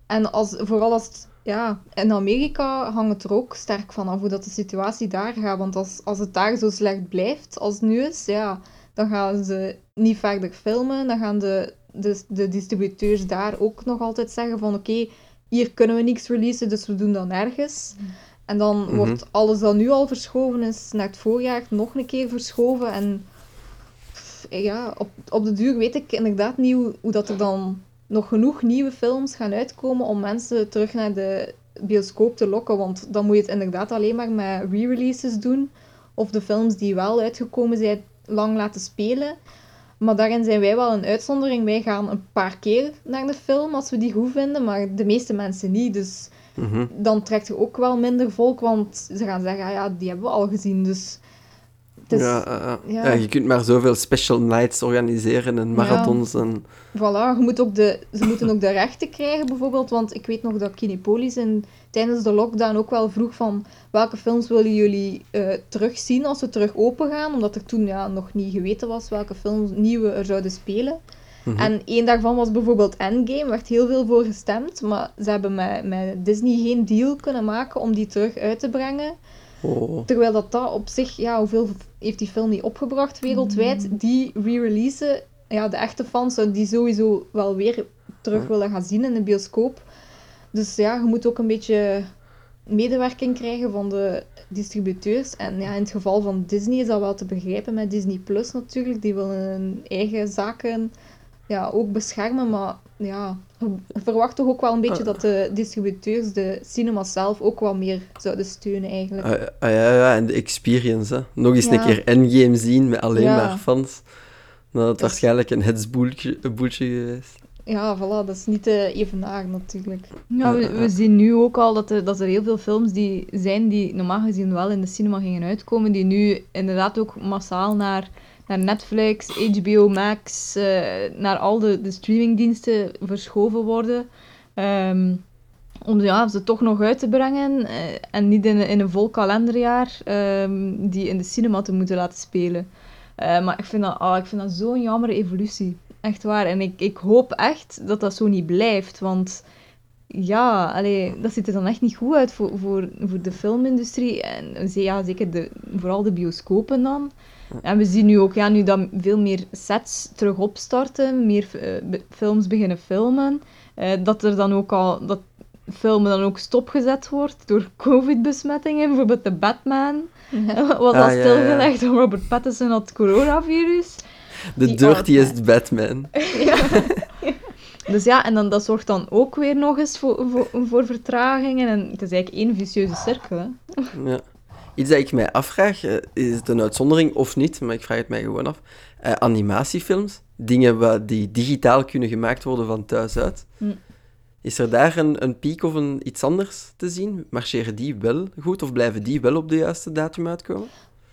En als, vooral als ja, in Amerika hangt het er ook sterk van af hoe dat de situatie daar gaat. Want als, als het daar zo slecht blijft als het nu is, ja, dan gaan ze niet verder filmen. Dan gaan de, de, de distributeurs daar ook nog altijd zeggen van oké, hier kunnen we niks releasen, dus we doen dat nergens. En dan Mhm. wordt alles dat nu al verschoven is naar het voorjaar nog een keer verschoven. En pff, ja, op, op de duur weet ik inderdaad niet hoe, hoe dat er dan nog genoeg nieuwe films gaan uitkomen om mensen terug naar de bioscoop te lokken. Want dan moet je het inderdaad alleen maar met re-releases doen. Of de films die wel uitgekomen zijn lang laten spelen. Maar daarin zijn wij wel een uitzondering. Wij gaan een paar keer naar de film als we die goed vinden, maar de meeste mensen niet. Dus Mhm. dan trekt je ook wel minder volk, want ze gaan zeggen, ah ja, die hebben we al gezien. Dus is, ja, eh, eh. ja. Ja, je kunt maar zoveel special nights organiseren en marathons. En... voilà, je moet ook de, ze moeten ook de rechten krijgen bijvoorbeeld, want ik weet nog dat Kinepolis in, tijdens de lockdown ook wel vroeg van welke films willen jullie eh, terugzien als we terug open gaan, omdat er toen ja, nog niet geweten was welke films nieuwe er zouden spelen. Mhm. En één daarvan was bijvoorbeeld Endgame, werd heel veel voor gestemd, maar ze hebben met, met Disney geen deal kunnen maken om die terug uit te brengen. Oh. Terwijl dat, dat op zich, ja, hoeveel heeft die film niet opgebracht wereldwijd? Die re-releasen, ja, de echte fans zouden die sowieso wel weer terug willen gaan zien in de bioscoop. Dus ja, je moet ook een beetje medewerking krijgen van de distributeurs. En ja, in het geval van Disney is dat wel te begrijpen met Disney Plus natuurlijk. Die willen hun eigen zaken ja, ook beschermen. Maar ja, verwacht toch ook wel een beetje dat de distributeurs de cinemas zelf ook wel meer zouden steunen eigenlijk. Ah, ah, ja, ja, en de experience. Hè. Nog eens Ja. een keer Endgame zien met alleen Ja. maar fans. Dan had het Dat- waarschijnlijk een hetsboeltje geweest. Ja, voilà, dat is niet te evenaar natuurlijk. Ja, we, we zien nu ook al dat er, dat er heel veel films die zijn die normaal gezien wel in de cinema gingen uitkomen, die nu inderdaad ook massaal naar, naar Netflix, HBO Max, eh, naar al de, de streamingdiensten verschoven worden. Ehm, om ja, ze toch nog uit te brengen eh, en niet in, in een vol kalenderjaar ehm, die in de cinema te moeten laten spelen. Eh, maar ik vind dat, ah, ik vind dat zo'n jammere evolutie. Echt waar. En ik, ik hoop echt dat dat zo niet blijft. Want ja, allee, dat ziet er dan echt niet goed uit voor, voor, voor de filmindustrie. En ze- ja, zeker de, vooral de bioscopen dan. En we zien nu ook, ja, nu dat veel meer sets terug opstarten, meer eh, films beginnen filmen, eh, dat er dan ook al, dat filmen dan ook stopgezet wordt door covid-besmettingen. Bijvoorbeeld de Batman was al Ah, ja, ja. stilgelegd, omdat Robert Pattinson had coronavirus. De dirtiest Batman. Ja. Dus ja, en dan, dat zorgt dan ook weer nog eens voor, voor, voor vertragingen. En het is eigenlijk één vicieuze cirkel. Hè. Ja. Iets dat ik mij afvraag, eh, is het een uitzondering of niet, maar ik vraag het mij gewoon af. Eh, animatiefilms, dingen wat die digitaal kunnen gemaakt worden van thuis uit. Hm. Is er daar een, een piek of een, iets anders te zien? Marcheren die wel goed of blijven die wel op de juiste datum uitkomen?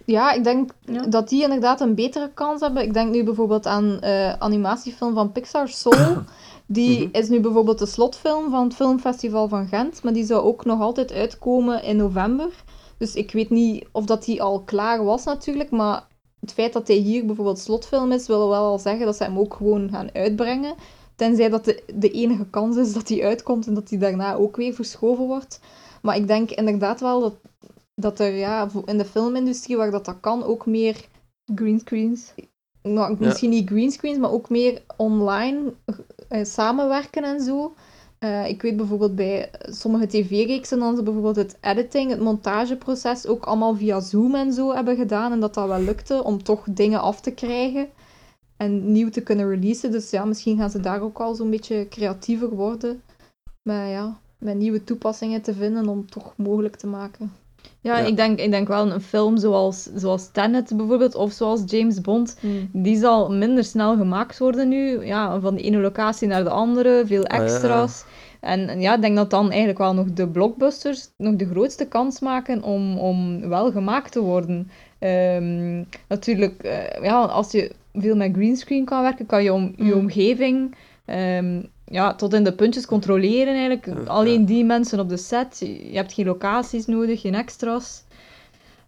Ja, ik denk Ja. dat die inderdaad een betere kans hebben. Ik denk nu bijvoorbeeld aan eh animatiefilm van Pixar, Soul. Die Mhm. is nu bijvoorbeeld de slotfilm van het Filmfestival van Gent, maar die zou ook nog altijd uitkomen in november. Dus ik weet niet of dat die al klaar was natuurlijk, maar het feit dat hij hier bijvoorbeeld slotfilm is, wil wel al zeggen dat ze hem ook gewoon gaan uitbrengen. Tenzij dat de, de enige kans is dat hij uitkomt en dat hij daarna ook weer verschoven wordt. Maar ik denk inderdaad wel dat, dat er ja, in de filmindustrie, waar dat, dat kan, ook meer Greenscreens. nou, misschien niet greenscreens, maar ook meer online eh, samenwerken en zo. Eh, ik weet bijvoorbeeld bij sommige tv-reeksen dan ze bijvoorbeeld het editing, het montageproces ook allemaal via Zoom en zo hebben gedaan en dat dat wel lukte om toch dingen af te krijgen en nieuw te kunnen releasen. Dus ja, misschien gaan ze daar ook al zo'n beetje creatiever worden met, ja, met nieuwe toepassingen te vinden om toch mogelijk te maken. Ja, Ja. Ik, denk, ik denk wel een film zoals, zoals Tenet bijvoorbeeld, of zoals James Bond, die zal minder snel gemaakt worden nu. Ja, van de ene locatie naar de andere, veel Ah, ja. extra's. En en ja, ik denk dat dan eigenlijk wel nog de blockbusters nog de grootste kans maken om, om wel gemaakt te worden. Ehm, natuurlijk, eh, ja, als je veel met greenscreen kan werken, kan je om, je Mm. omgeving ehm, ja, tot in de puntjes controleren eigenlijk. Ja, Alleen die mensen op de set. Je hebt geen locaties nodig, geen extra's.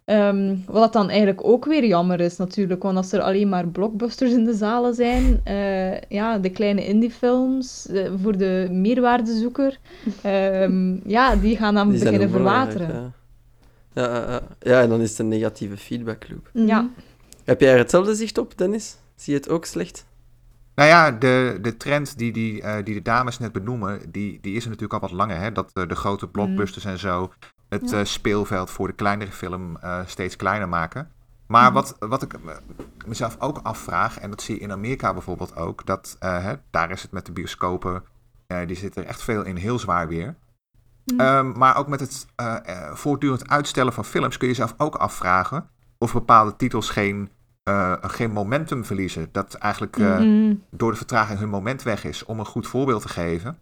Ehm, wat dan eigenlijk ook weer jammer is natuurlijk, want als er alleen maar blockbusters in de zalen zijn, eh, ja, de kleine indiefilms eh, voor de meerwaardezoeker, ehm, ja, die gaan dan Die beginnen verwateren. Ja. Ja, ja, ja. ja, en dan is het een negatieve feedbackloop. Ja. Heb jij er hetzelfde zicht op, Dennis? Zie je het ook slecht? Nou ja, de, de trend die, die, eh, die de dames net benoemen, die, die is er natuurlijk al wat langer. Hè? Dat eh, de grote blockbusters en zo het Ja. eh, speelveld voor de kleinere film steeds kleiner maken. Maar Mhm. wat, wat ik me- mezelf ook afvraag, en dat zie je in Amerika bijvoorbeeld ook, dat hè, daar is het met de bioscopen, die zitten er echt veel in heel zwaar weer. Mhm. Ehm, maar ook met het voortdurend uitstellen van films kun je jezelf ook afvragen of bepaalde titels geen, eh, geen momentum verliezen. Dat eigenlijk eh, door de vertraging hun moment weg is. Om een goed voorbeeld te geven.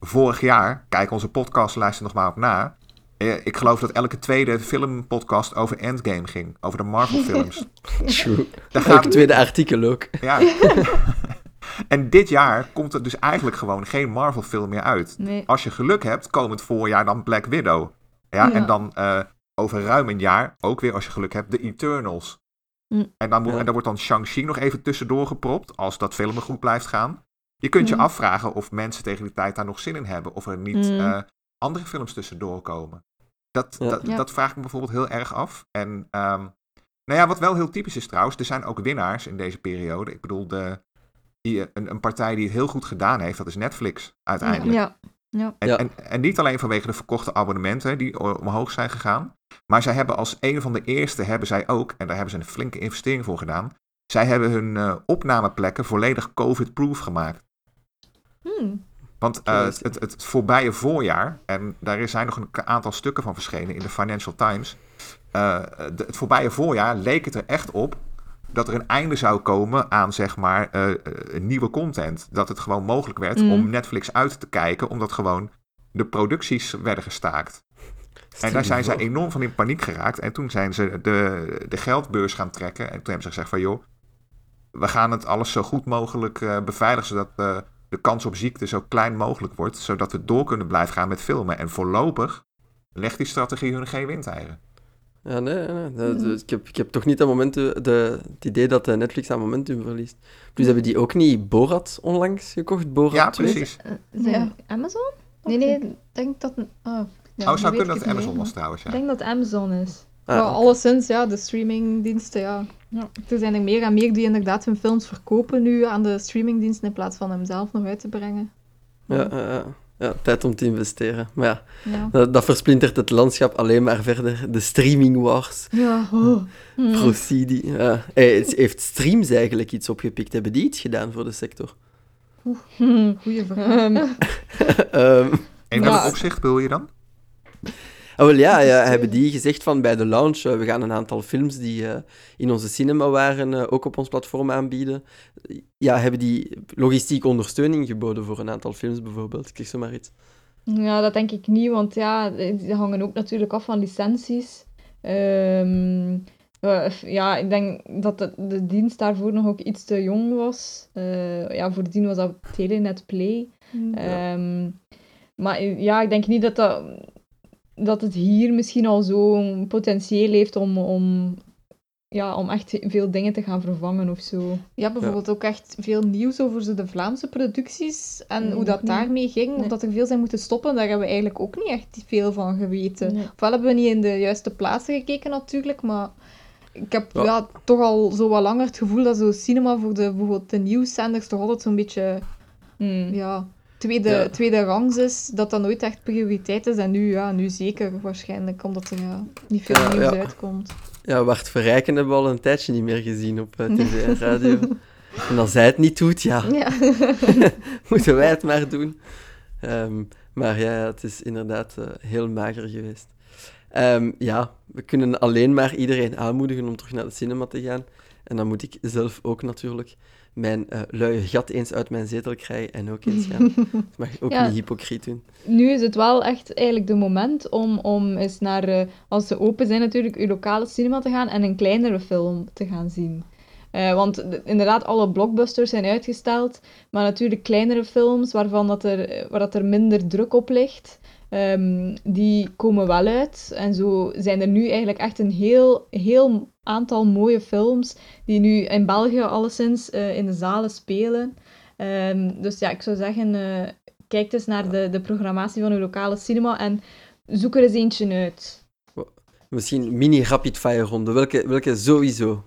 Vorig jaar, kijk onze podcast, luister nog maar op na. Eh, ik geloof dat elke tweede filmpodcast over Endgame ging. Over de Marvel films. True. Daar Elke gaat, tweede artikel ook. ja. en dit jaar komt er dus eigenlijk gewoon geen Marvel film meer uit. Nee. Als je geluk hebt, komend voorjaar dan Black Widow. Ja, Ja. en dan eh, over ruim een jaar, ook weer als je geluk hebt, de Eternals. Hm. En, dan moet, Ja. en daar wordt dan Shang-Chi nog even tussendoor gepropt, als dat filmen goed blijft gaan. Je kunt je Hm. afvragen of mensen tegen die tijd daar nog zin in hebben, of er niet Hm. eh, andere films tussendoor komen. Dat, Ja. dat, Ja. dat vraag ik me bijvoorbeeld heel erg af. En ehm, nou ja, wat wel heel typisch is trouwens, er zijn ook winnaars in deze periode. Ik bedoel, de, die, een, een partij die het heel goed gedaan heeft, dat is Netflix uiteindelijk. Ja. Ja. En, Ja. en, en niet alleen vanwege de verkochte abonnementen die o- omhoog zijn gegaan. Maar zij hebben als een van de eerste, hebben zij ook, en daar hebben ze een flinke investering voor gedaan. Zij hebben hun eh, opnameplekken volledig COVID-proof gemaakt. Hmm. Want eh, het, het, voorbije voorjaar, en daar zijn nog een aantal stukken van verschenen in de Financial Times. eh, de- het voorbije voorjaar leek het er echt op dat er een einde zou komen aan zeg maar nieuwe content. Dat het gewoon mogelijk werd Mm. om Netflix uit te kijken, omdat gewoon de producties werden gestaakt. En daar zijn zij enorm van in paniek geraakt. En toen zijn ze de, de geldbeurs gaan trekken. En toen hebben ze gezegd van joh, we gaan het alles zo goed mogelijk eh, beveiligen, zodat eh, de kans op ziekte zo klein mogelijk wordt, zodat we door kunnen blijven gaan met filmen. En voorlopig legt die strategie hun geen windeieren. Ja, nee, nee. Ik, heb, ik heb toch niet dat momentum, de, het idee dat eh, Netflix aan momentum verliest. Plus hebben die ook niet Borat onlangs gekocht, Borat Ja, 2? precies. Eh, zijn Ja. Amazon? Nee, nee, ik denk dat... Ah, ja, oh, zou kunnen dat het Amazon was trouwens, ja. Ik denk dat het Amazon is. Ah, alleszins, ja, de streamingdiensten, ja. ja. Er zijn er meer en meer die inderdaad hun films verkopen nu aan de streamingdiensten in plaats van hem zelf nog uit te brengen. Ja, ja, ja. tijd om te investeren. Maar ja, Ja. dat, dat versplintert het landschap alleen maar verder. De streaming wars. Ja, oh. Hmm. Procedie. Ja. Hey, het- heeft streams eigenlijk iets opgepikt? Hebben die iets gedaan voor de sector? Hmm. goeie vraag. Ehm, Ehm, In welk opzicht bedoel je dan? Ah, wel ja, ja, hebben die gezegd van bij de launch, eh, we gaan een aantal films die eh, in onze cinema waren, eh, ook op ons platform aanbieden. Ja, hebben die logistieke ondersteuning geboden voor een aantal films bijvoorbeeld? Ik zo maar iets. Ja, dat denk ik niet, want ja, die hangen ook natuurlijk af van licenties. Ehm, eh, ja, ik denk dat de, de dienst daarvoor nog ook iets te jong was. Eh, ja, voordien was dat Telenet Play. Ehm, maar ja, ik denk niet dat, dat, dat het hier misschien al zo'n potentieel heeft om, om, ja, om echt veel dingen te gaan vervangen of zo. Ja, bijvoorbeeld ook echt veel nieuws over zo de Vlaamse producties en Nee, hoe dat daarmee ging. Nee. Dat er veel zijn moeten stoppen, daar hebben we eigenlijk ook niet echt veel van geweten. Nee. Ofwel hebben we niet in de juiste plaatsen gekeken natuurlijk, maar ik heb Ja. ja. toch al zo wat langer het gevoel dat zo cinema voor de, bijvoorbeeld de nieuwszenders toch altijd zo'n beetje Hmm. ja, tweede, Ja. tweede rangs is. Dat dat nooit echt prioriteit is. En nu, ja, nu zeker waarschijnlijk, omdat er ja, niet veel Ja, nieuws uitkomt. Ja, Bart Verrijken hebben we al een tijdje niet meer gezien op eh, tv en radio. en als hij het niet doet, ja, Ja. moeten wij het maar doen. Ehm, maar ja, het is inderdaad eh, heel mager geweest. Ehm, ja, we kunnen alleen maar iedereen aanmoedigen om terug naar de cinema te gaan. En dan moet ik zelf ook natuurlijk mijn eh luie gat eens uit mijn zetel krijgen en ook eens gaan. Dat mag ook Ja. niet hypocriet doen. Nu is het wel echt eigenlijk de moment om, om eens naar, eh, als ze open zijn natuurlijk, uw lokale cinema te gaan en een kleinere film te gaan zien. Eh, want de- inderdaad, alle blockbusters zijn uitgesteld, maar natuurlijk kleinere films waarvan dat er, waar dat er minder druk op ligt, ehm, die komen wel uit. En zo zijn er nu eigenlijk echt een heel, heel aantal mooie films die nu in België alleszins eh, in de zalen spelen. Ehm, dus ja, ik zou zeggen, eh, kijk eens naar de, de programmatie van uw lokale cinema en zoek er eens eentje uit. Misschien mini-rapid-fire ronde. Welke, welke sowieso?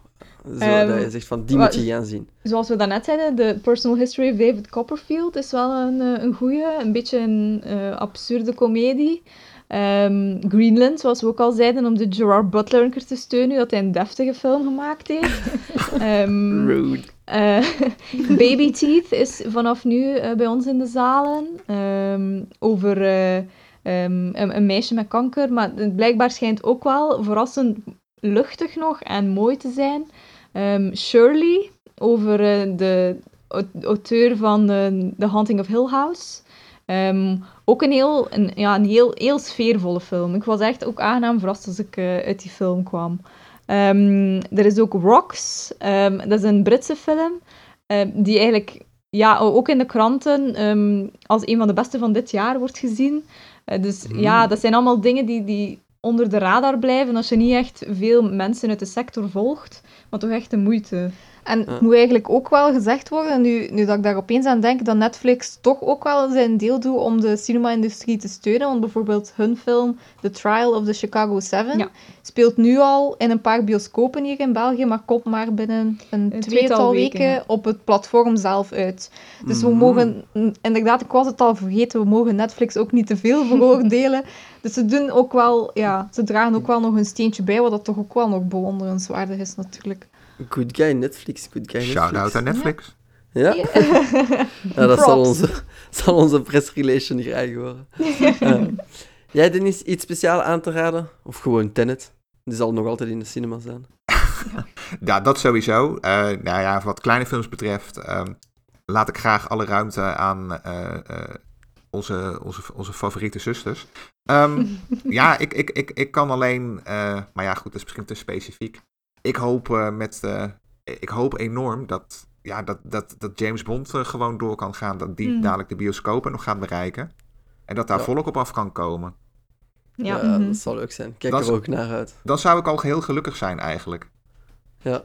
Zo, Ehm, dat je zegt van, die moet je gaan zien. Zoals we daarnet zeiden, de Personal History of David Copperfield is wel een, eh, een goeie, een beetje een eh, absurde komedie. Ehm, Greenland, zoals we ook al zeiden, om de Gerard Butler een keer te steunen, dat hij een deftige film gemaakt heeft. Ehm, Rude. Eh, Baby Teeth is vanaf nu bij ons in de zalen. Ehm, over ehm, een, een meisje met kanker. Maar het blijkbaar schijnt ook wel verrassend luchtig nog en mooi te zijn. Ehm, Shirley, over eh, de au- auteur van eh, The Haunting of Hill House. Ehm, ook een heel, een, ja, een heel, heel sfeervolle film. Ik was echt ook aangenaam verrast als ik eh, uit die film kwam. Ehm, er is ook Rocks. Dat is een Britse film. die eigenlijk ja, ook in de kranten als een van de beste van dit jaar wordt gezien. Dus ja, dat zijn allemaal dingen die, die onder de radar blijven als je niet echt veel mensen uit de sector volgt. Maar toch echt de moeite. En Ja. het moet eigenlijk ook wel gezegd worden, nu, nu dat ik daar opeens aan denk, dat Netflix toch ook wel zijn deel doet om de cinema-industrie te steunen. Want bijvoorbeeld hun film The Trial of the Chicago Seven Ja. speelt nu al in een paar bioscopen hier in België, maar komt maar binnen een, tweetal tweetal weken, weken ja. op het platform zelf uit. Dus we Mhm. mogen, mm, inderdaad, ik was het al vergeten, we mogen Netflix ook niet te veel veroordelen. Dus ze doen ook wel, ja, ze dragen ook wel nog een steentje bij, wat dat toch ook wel nog bewonderenswaardig is natuurlijk. Good guy Netflix, good guy Netflix. Shout-out aan Netflix. Ja, ja dat zal onze, zal onze pressrelation graag horen. Eh, jij, Dennis, iets speciaal aan te raden? Of gewoon Tenet? Die zal nog altijd in de cinema zijn. Ja, dat sowieso. Eh, nou ja, wat kleine films betreft, ehm, laat ik graag alle ruimte aan eh, eh, onze, onze, onze favoriete zusters. Ehm, ja, ik, ik, ik, ik kan alleen, eh, maar ja, goed, dat is misschien te specifiek. Ik hoop eh, met, eh, ik hoop enorm dat, ja, dat, dat, dat James Bond eh, gewoon door kan gaan, dat die Mm. dadelijk de bioscopen nog gaat bereiken. En dat daar Ja. volk op af kan komen. Ja. Ja, Mhm. dat zal leuk zijn. Kijk Dat er ook naar uit. Dan zou ik al heel gelukkig zijn eigenlijk. Ja,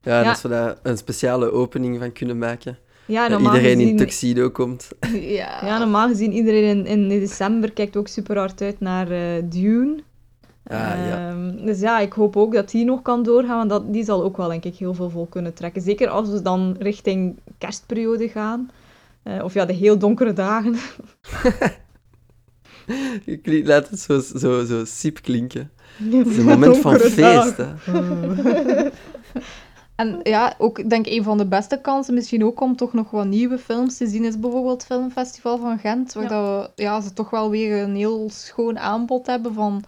ja, en Ja. als we daar een speciale opening van kunnen maken. Ja, dat normaal iedereen in gezien, tuxedo komt. Ja. ja, normaal gezien iedereen in, in december kijkt ook super hard uit naar eh, Dune. Ah, ja. Ehm, dus ja, ik hoop ook dat die nog kan doorgaan, want dat, die zal ook wel denk ik heel veel vol kunnen trekken. Zeker als we dan richting kerstperiode gaan. Eh, of ja, de heel donkere dagen. Je Laat het zo, zo, zo siep klinken. Het is een moment van feest. Hè. En ja, ook denk ik een van de beste kansen misschien ook om toch nog wat nieuwe films te zien is bijvoorbeeld het Filmfestival van Gent, waar Ja. dat we, ja, ze toch wel weer een heel schoon aanbod hebben van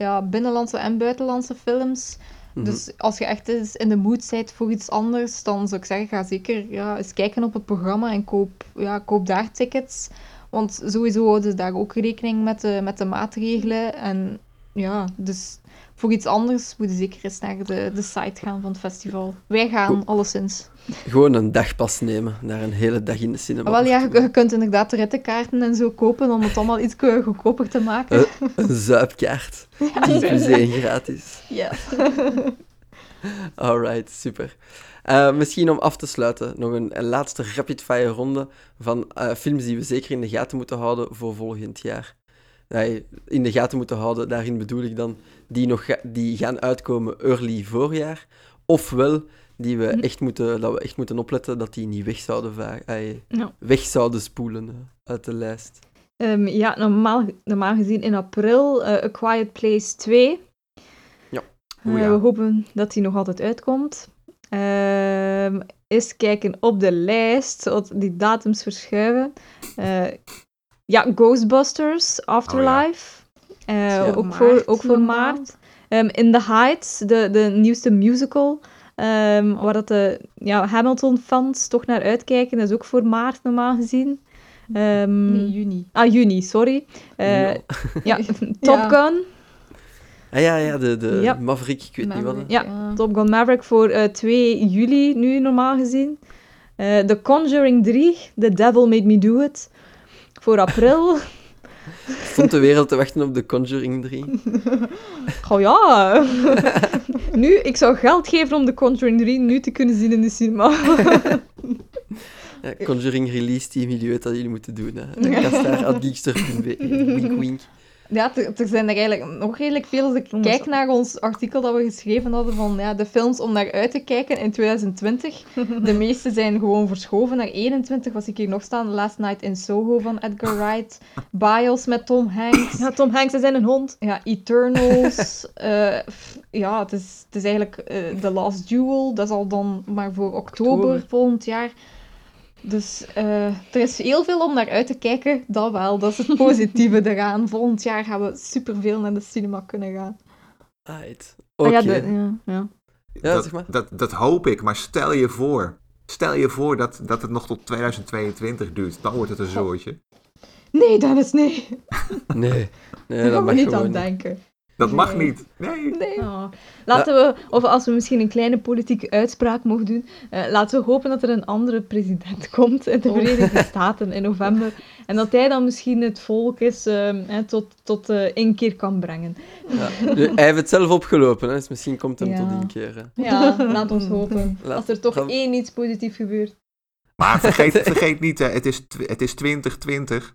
ja, binnenlandse en buitenlandse films. Mhm. Dus als je echt eens in de mood bent voor iets anders, dan zou ik zeggen, ga zeker ja, eens kijken op het programma en koop, ja, koop daar tickets. Want sowieso houden ze daar ook rekening met de, met de maatregelen. En ja, dus voor iets anders moet je zeker eens naar de, de site gaan van het festival. Wij gaan, alleszins. Gewoon een dagpas nemen, naar een hele dag in de cinema. Maar wel, ja, je, je kunt inderdaad de rittenkaarten en zo kopen om het allemaal iets goedkoper te maken. Eh, Een zuipkaart. 10 plus 1 gratis. Ja. Alright, super. Eh, misschien om af te sluiten, nog een, een laatste rapid-fire ronde van eh, films die we zeker in de gaten moeten houden voor volgend jaar. Nee, in de gaten moeten houden, daarin bedoel ik dan die, nog ga- die gaan uitkomen early voorjaar. Ofwel die we Hm. echt moeten, dat we echt moeten opletten dat die niet weg zouden, eh, Ja. weg zouden spoelen eh, uit de lijst. Ehm, ja, normaal, normaal gezien in april eh, A Quiet Place 2. Ja. Eh. We hopen dat die nog altijd uitkomt. Eens kijken op de lijst, wat die datums verschuiven. Eh, ja, Ghostbusters, Afterlife. Eh, Ja. ook, Maart voor, ook voor maart. Ehm, In the Heights, de, de nieuwste musical. ehm, waar dat de ja, Hamilton-fans toch naar uitkijken. Dat is ook voor maart normaal gezien. Ehm, Nee, juni. Ah, juni, sorry. Eh, Ja. ja, Top Ja. Gun. Ah ja, ja, de, de Ja. Maverick, ik weet niet wat. Ja, Top Gun Maverick voor eh, 2 juli nu normaal gezien. Eh The Conjuring 3, The Devil Made Me Do It. Voor april. Stond de wereld te wachten op de Conjuring 3. Oh ja. nu, ik zou geld geven om The Conjuring 3 nu te kunnen zien in de cinema. Ja, Conjuring release jullie weten wat jullie moeten doen. Hè. Kastaar.geekster.be. Wink, wink. Ja, er, er zijn er eigenlijk nog redelijk veel. Als ik kijk naar ons artikel dat we geschreven hadden van ja, de films om naar uit te kijken in 2020. De meeste zijn gewoon verschoven naar 21. Was ik hier nog staan? Last Night in Soho van Edgar Wright. Bios met Tom Hanks. ja, Tom Hanks is in een hond. Ja, Eternals. eh, f- ja, het is, het is eigenlijk eh, The Last Duel. Dat is al dan maar voor oktober, Oktober. volgend jaar. Dus eh, er is heel veel om naar uit te kijken. Dat wel, dat is het positieve eraan. Volgend jaar gaan we superveel naar de cinema kunnen gaan. Right. Ah, Oké. ja, de- ja, ja. Ja, dat, zeg maar. dat, dat hoop ik, maar stel je voor. Stel je voor dat, dat het nog tot 2022 duurt. Dan wordt het een zootje. Nee, Dennis, nee. Nee, nee Daar dat mag niet gewoon aan niet. denken. Dat mag Nee. niet. Nee. Nee. Oh. Laten we, of als we misschien een kleine politieke uitspraak mogen doen, eh, laten we hopen dat er een andere president komt in de Oh. Verenigde Staten in november. En dat hij dan misschien het volk is, eh, hè, tot, tot eh, inkeer kan brengen. Ja. Hij heeft het zelf opgelopen, hè, dus misschien komt hem Ja. tot inkeer. hè. Ja, laat ons hopen. Laat- Als er toch dan- één iets positiefs gebeurt. Maar vergeet, vergeet niet, hè, het, is, het is 2020.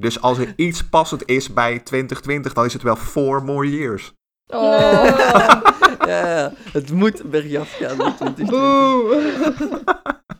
Dus als er iets passend is bij 2020, dan is het wel four more years. Oh. Ja, ja, het moet bergaf gaan met 2020. Boe.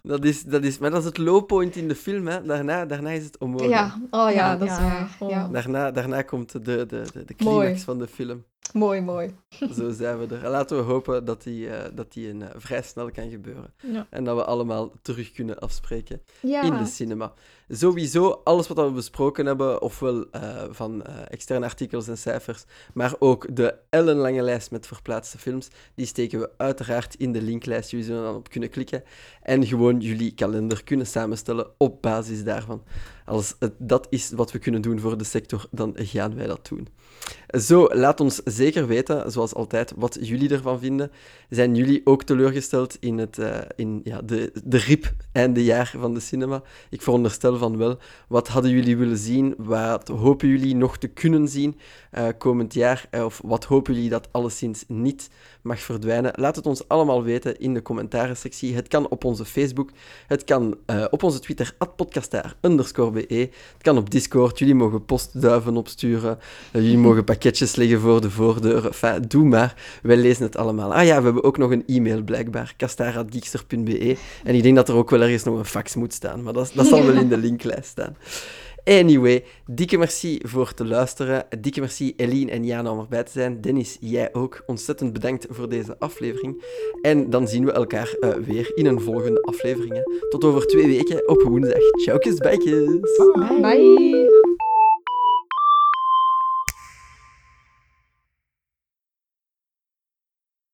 Dat is, dat is, maar dat is het low point in de film. Hè. Daarna, daarna is het omhoog. Ja, oh ja, Ja, dat is waar. Ja. Daarna, daarna komt de, de, de, de climax Mooi. van de film. Mooi, mooi. Zo zijn we er. En laten we hopen dat die, eh, dat die een, eh, vrij snel kan gebeuren. Ja. En dat we allemaal terug kunnen afspreken Ja. in de cinema. Sowieso, alles wat we besproken hebben, ofwel eh, van externe artikels en cijfers, maar ook de ellenlange lijst met verplaatste films, die steken we uiteraard in de linklijst. Jullie zullen dan op kunnen klikken en gewoon jullie kalender kunnen samenstellen op basis daarvan. Als het, dat is wat we kunnen doen voor de sector, dan gaan wij dat doen. Zo, laat ons zeker weten, zoals altijd, wat jullie ervan vinden. Zijn jullie ook teleurgesteld in, het, uh, in ja, de, de RIP eindejaar van de cinema? Ik veronderstel van wel. Wat hadden jullie willen zien? Wat hopen jullie nog te kunnen zien uh, komend jaar? Uh, of wat hopen jullie dat alleszins niet mag verdwijnen? Laat het ons allemaal weten in de commentaren-sectie. Het kan op onze Facebook, het kan op onze Twitter, podcastaar be. Het kan op Discord, jullie mogen postduiven opsturen, jullie mogen pakketjes leggen voor de voordeur. Enfin, doe maar, wij lezen het allemaal. Ah ja, we hebben ook nog een e-mail blijkbaar, kastaar.geekster.be. En ik denk dat er ook wel ergens nog een fax moet staan, maar dat, dat zal wel in de linklijst staan. Anyway, dikke merci voor het luisteren. Dikke merci Eline en Jana om erbij te zijn. Dennis, jij ook. Ontzettend bedankt voor deze aflevering. En dan zien we elkaar uh, weer in een volgende aflevering. Tot over twee weken op woensdag. Ciao, bijkjes. Bye. Bye.